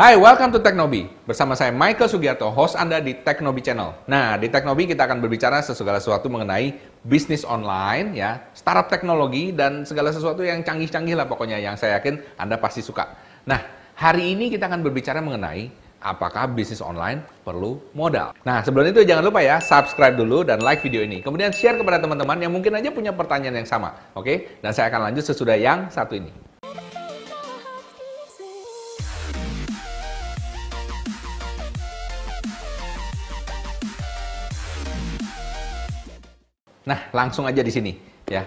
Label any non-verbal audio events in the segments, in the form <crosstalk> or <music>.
Hai, welcome to Teknobi. Bersama saya Michael Sugiarto, host Anda di Teknobi Channel. Nah, di Teknobi kita akan berbicara segala sesuatu mengenai bisnis online, ya, startup teknologi, dan segala sesuatu yang canggih-canggih lah pokoknya yang saya yakin Anda pasti suka. Nah, hari ini kita akan berbicara mengenai apakah bisnis online perlu modal. Nah, sebelum itu jangan lupa ya, subscribe dulu dan like video ini. Kemudian share kepada teman-teman yang mungkin aja punya pertanyaan yang sama, oke? Dan saya akan lanjut sesudah yang satu ini. Nah, langsung aja di sini ya.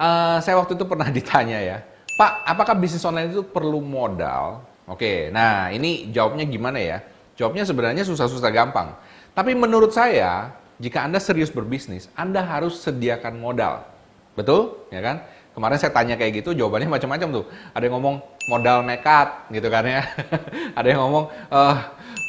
Uh, saya waktu itu pernah <laughs> ditanya ya, Pak, apakah bisnis online itu perlu modal? Oke, nah ini jawabnya gimana ya? Jawabnya sebenarnya susah-susah gampang. Tapi menurut saya, jika Anda serius berbisnis, Anda harus sediakan modal. Betul? Ya kan? Kemarin saya tanya kayak gitu, jawabannya macam-macam tuh. Ada yang ngomong modal nekat, gitu kan ya. <laughs> ada yang ngomong uh,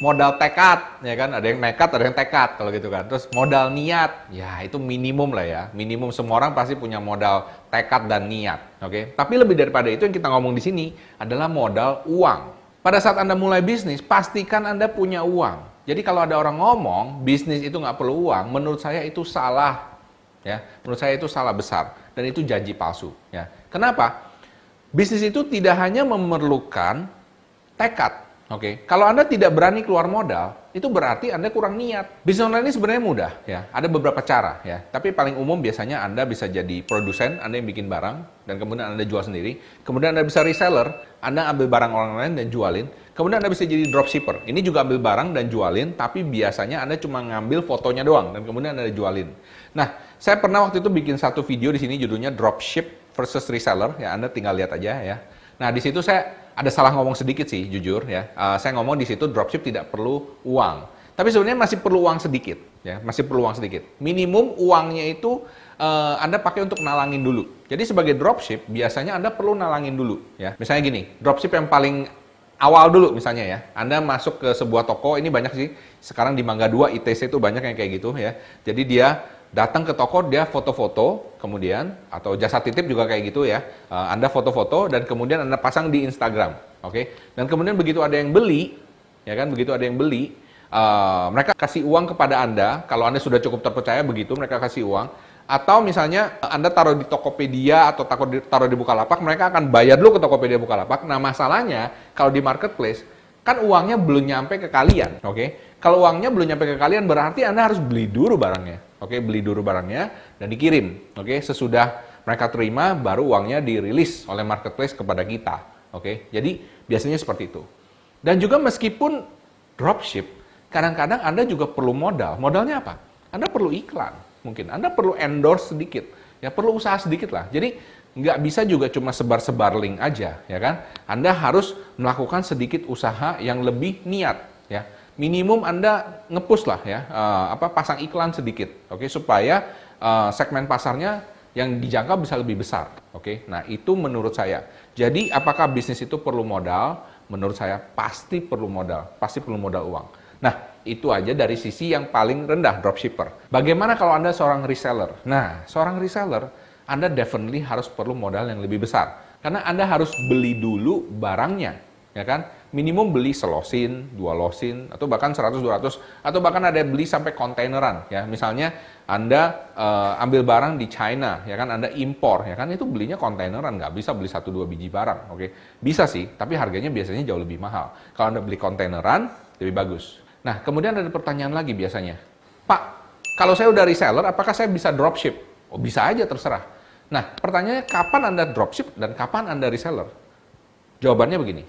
modal tekad, ya kan? Ada yang nekat, ada yang tekad kalau gitu kan. Terus modal niat, ya itu minimum lah ya. Minimum semua orang pasti punya modal tekad dan niat, oke? Okay? Tapi lebih daripada itu yang kita ngomong di sini adalah modal uang. Pada saat Anda mulai bisnis, pastikan Anda punya uang. Jadi kalau ada orang ngomong bisnis itu nggak perlu uang, menurut saya itu salah. Ya, menurut saya itu salah besar dan itu janji palsu. Ya, kenapa? Bisnis itu tidak hanya memerlukan tekad, Oke, okay. kalau Anda tidak berani keluar modal, itu berarti Anda kurang niat. Bisnis online ini sebenarnya mudah, ya. Ada beberapa cara, ya. Tapi paling umum biasanya Anda bisa jadi produsen, Anda yang bikin barang, dan kemudian Anda jual sendiri. Kemudian Anda bisa reseller, Anda ambil barang orang lain dan jualin. Kemudian Anda bisa jadi dropshipper. Ini juga ambil barang dan jualin, tapi biasanya Anda cuma ngambil fotonya doang, dan kemudian Anda jualin. Nah, saya pernah waktu itu bikin satu video di sini judulnya dropship versus reseller, ya. Anda tinggal lihat aja, ya. Nah, di situ saya ada salah ngomong sedikit sih, jujur ya. Uh, saya ngomong di situ dropship tidak perlu uang. Tapi sebenarnya masih perlu uang sedikit, ya, masih perlu uang sedikit. Minimum uangnya itu uh, Anda pakai untuk nalangin dulu. Jadi sebagai dropship biasanya Anda perlu nalangin dulu, ya. Misalnya gini, dropship yang paling awal dulu misalnya ya. Anda masuk ke sebuah toko, ini banyak sih. Sekarang di Mangga 2 ITC itu banyak yang kayak gitu ya. Jadi dia datang ke toko dia foto-foto kemudian atau jasa titip juga kayak gitu ya. Uh, anda foto-foto dan kemudian anda pasang di Instagram oke? Okay? dan kemudian begitu ada yang beli ya kan begitu ada yang beli uh, mereka kasih uang kepada anda. Kalau anda sudah cukup terpercaya begitu mereka kasih uang. Atau misalnya anda taruh di Tokopedia atau taruh di, taruh di Bukalapak mereka akan bayar dulu ke Tokopedia Bukalapak. Nah masalahnya kalau di marketplace kan uangnya belum nyampe ke kalian oke? Okay? kalau uangnya belum nyampe ke kalian berarti anda harus beli dulu barangnya Oke, beli dulu barangnya dan dikirim. Oke, sesudah mereka terima baru uangnya dirilis oleh marketplace kepada kita. Oke, jadi biasanya seperti itu. Dan juga meskipun dropship, kadang-kadang Anda juga perlu modal. Modalnya apa? Anda perlu iklan, mungkin. Anda perlu endorse sedikit. Ya, perlu usaha sedikit lah. Jadi, nggak bisa juga cuma sebar-sebar link aja, ya kan? Anda harus melakukan sedikit usaha yang lebih niat, ya minimum Anda ngepush lah ya, uh, apa pasang iklan sedikit, oke, okay, supaya uh, segmen pasarnya yang dijangkau bisa lebih besar, oke. Okay? Nah itu menurut saya. Jadi apakah bisnis itu perlu modal? Menurut saya pasti perlu modal, pasti perlu modal uang. Nah itu aja dari sisi yang paling rendah dropshipper. Bagaimana kalau Anda seorang reseller? Nah seorang reseller Anda definitely harus perlu modal yang lebih besar karena Anda harus beli dulu barangnya, ya kan? Minimum beli selosin, dua losin, atau bahkan 100-200, atau bahkan ada beli sampai kontaineran. ya Misalnya Anda uh, ambil barang di China, ya kan Anda impor, ya kan itu belinya kontaineran, nggak bisa beli satu dua biji barang. oke okay? Bisa sih, tapi harganya biasanya jauh lebih mahal. Kalau Anda beli kontaineran, lebih bagus. Nah, kemudian ada pertanyaan lagi biasanya, Pak, kalau saya udah reseller, apakah saya bisa dropship? Oh, bisa aja, terserah. Nah, pertanyaannya kapan Anda dropship dan kapan Anda reseller? Jawabannya begini,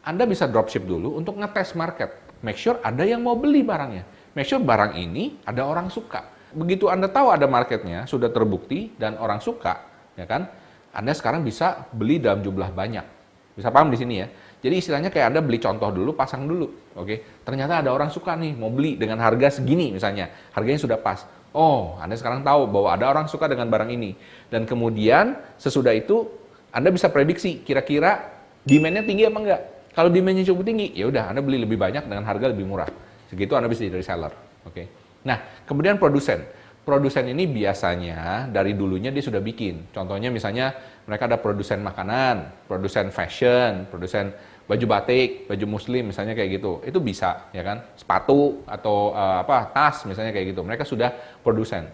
anda bisa dropship dulu untuk ngetes market. Make sure ada yang mau beli barangnya. Make sure barang ini ada orang suka. Begitu Anda tahu ada marketnya, sudah terbukti dan orang suka, ya kan? Anda sekarang bisa beli dalam jumlah banyak. Bisa paham di sini ya? Jadi istilahnya kayak Anda beli contoh dulu, pasang dulu. Oke, ternyata ada orang suka nih mau beli dengan harga segini misalnya. Harganya sudah pas. Oh, Anda sekarang tahu bahwa ada orang suka dengan barang ini. Dan kemudian sesudah itu Anda bisa prediksi kira-kira demand-nya tinggi apa enggak. Kalau demandnya cukup tinggi, ya udah Anda beli lebih banyak dengan harga lebih murah. Segitu Anda bisa jadi reseller. Oke. Okay? Nah, kemudian produsen. Produsen ini biasanya dari dulunya dia sudah bikin. Contohnya misalnya mereka ada produsen makanan, produsen fashion, produsen baju batik, baju muslim misalnya kayak gitu. Itu bisa, ya kan? Sepatu atau uh, apa tas misalnya kayak gitu. Mereka sudah produsen.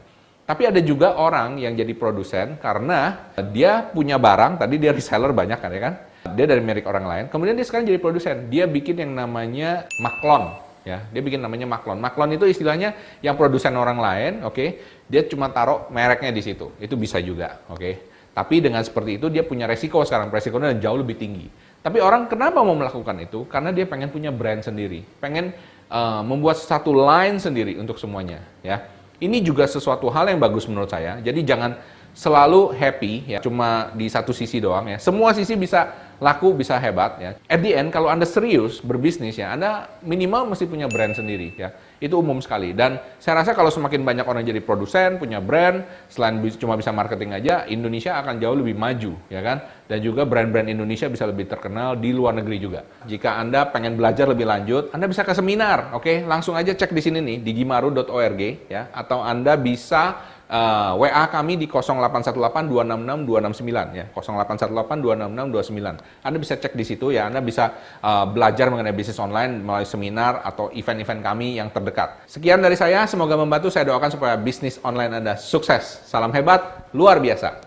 Tapi ada juga orang yang jadi produsen karena dia punya barang, tadi dia reseller banyak kan ya kan? Dia dari merek orang lain, kemudian dia sekarang jadi produsen. Dia bikin yang namanya maklon, ya. Dia bikin namanya maklon. Maklon itu istilahnya yang produsen orang lain, oke? Okay? Dia cuma taruh mereknya di situ. Itu bisa juga, oke? Okay? Tapi dengan seperti itu dia punya resiko sekarang, resikonya jauh lebih tinggi. Tapi orang kenapa mau melakukan itu? Karena dia pengen punya brand sendiri, pengen uh, membuat satu line sendiri untuk semuanya, ya. Ini juga sesuatu hal yang bagus menurut saya. Jadi jangan selalu happy ya cuma di satu sisi doang ya. Semua sisi bisa laku, bisa hebat ya. At the end kalau Anda serius berbisnis ya, Anda minimal mesti punya brand sendiri ya. Itu umum sekali dan saya rasa kalau semakin banyak orang jadi produsen, punya brand, selain cuma bisa marketing aja, Indonesia akan jauh lebih maju ya kan. Dan juga brand-brand Indonesia bisa lebih terkenal di luar negeri juga. Jika Anda pengen belajar lebih lanjut, Anda bisa ke seminar, oke? Okay? Langsung aja cek di sini nih di gimaru.org ya atau Anda bisa uh, eh, WA kami di 0818 266 269 ya 0818 266 269 Anda bisa cek di situ ya Anda bisa uh, belajar mengenai bisnis online melalui seminar atau event-event kami yang terdekat. Sekian dari saya semoga membantu. Saya doakan supaya bisnis online Anda sukses. Salam hebat luar biasa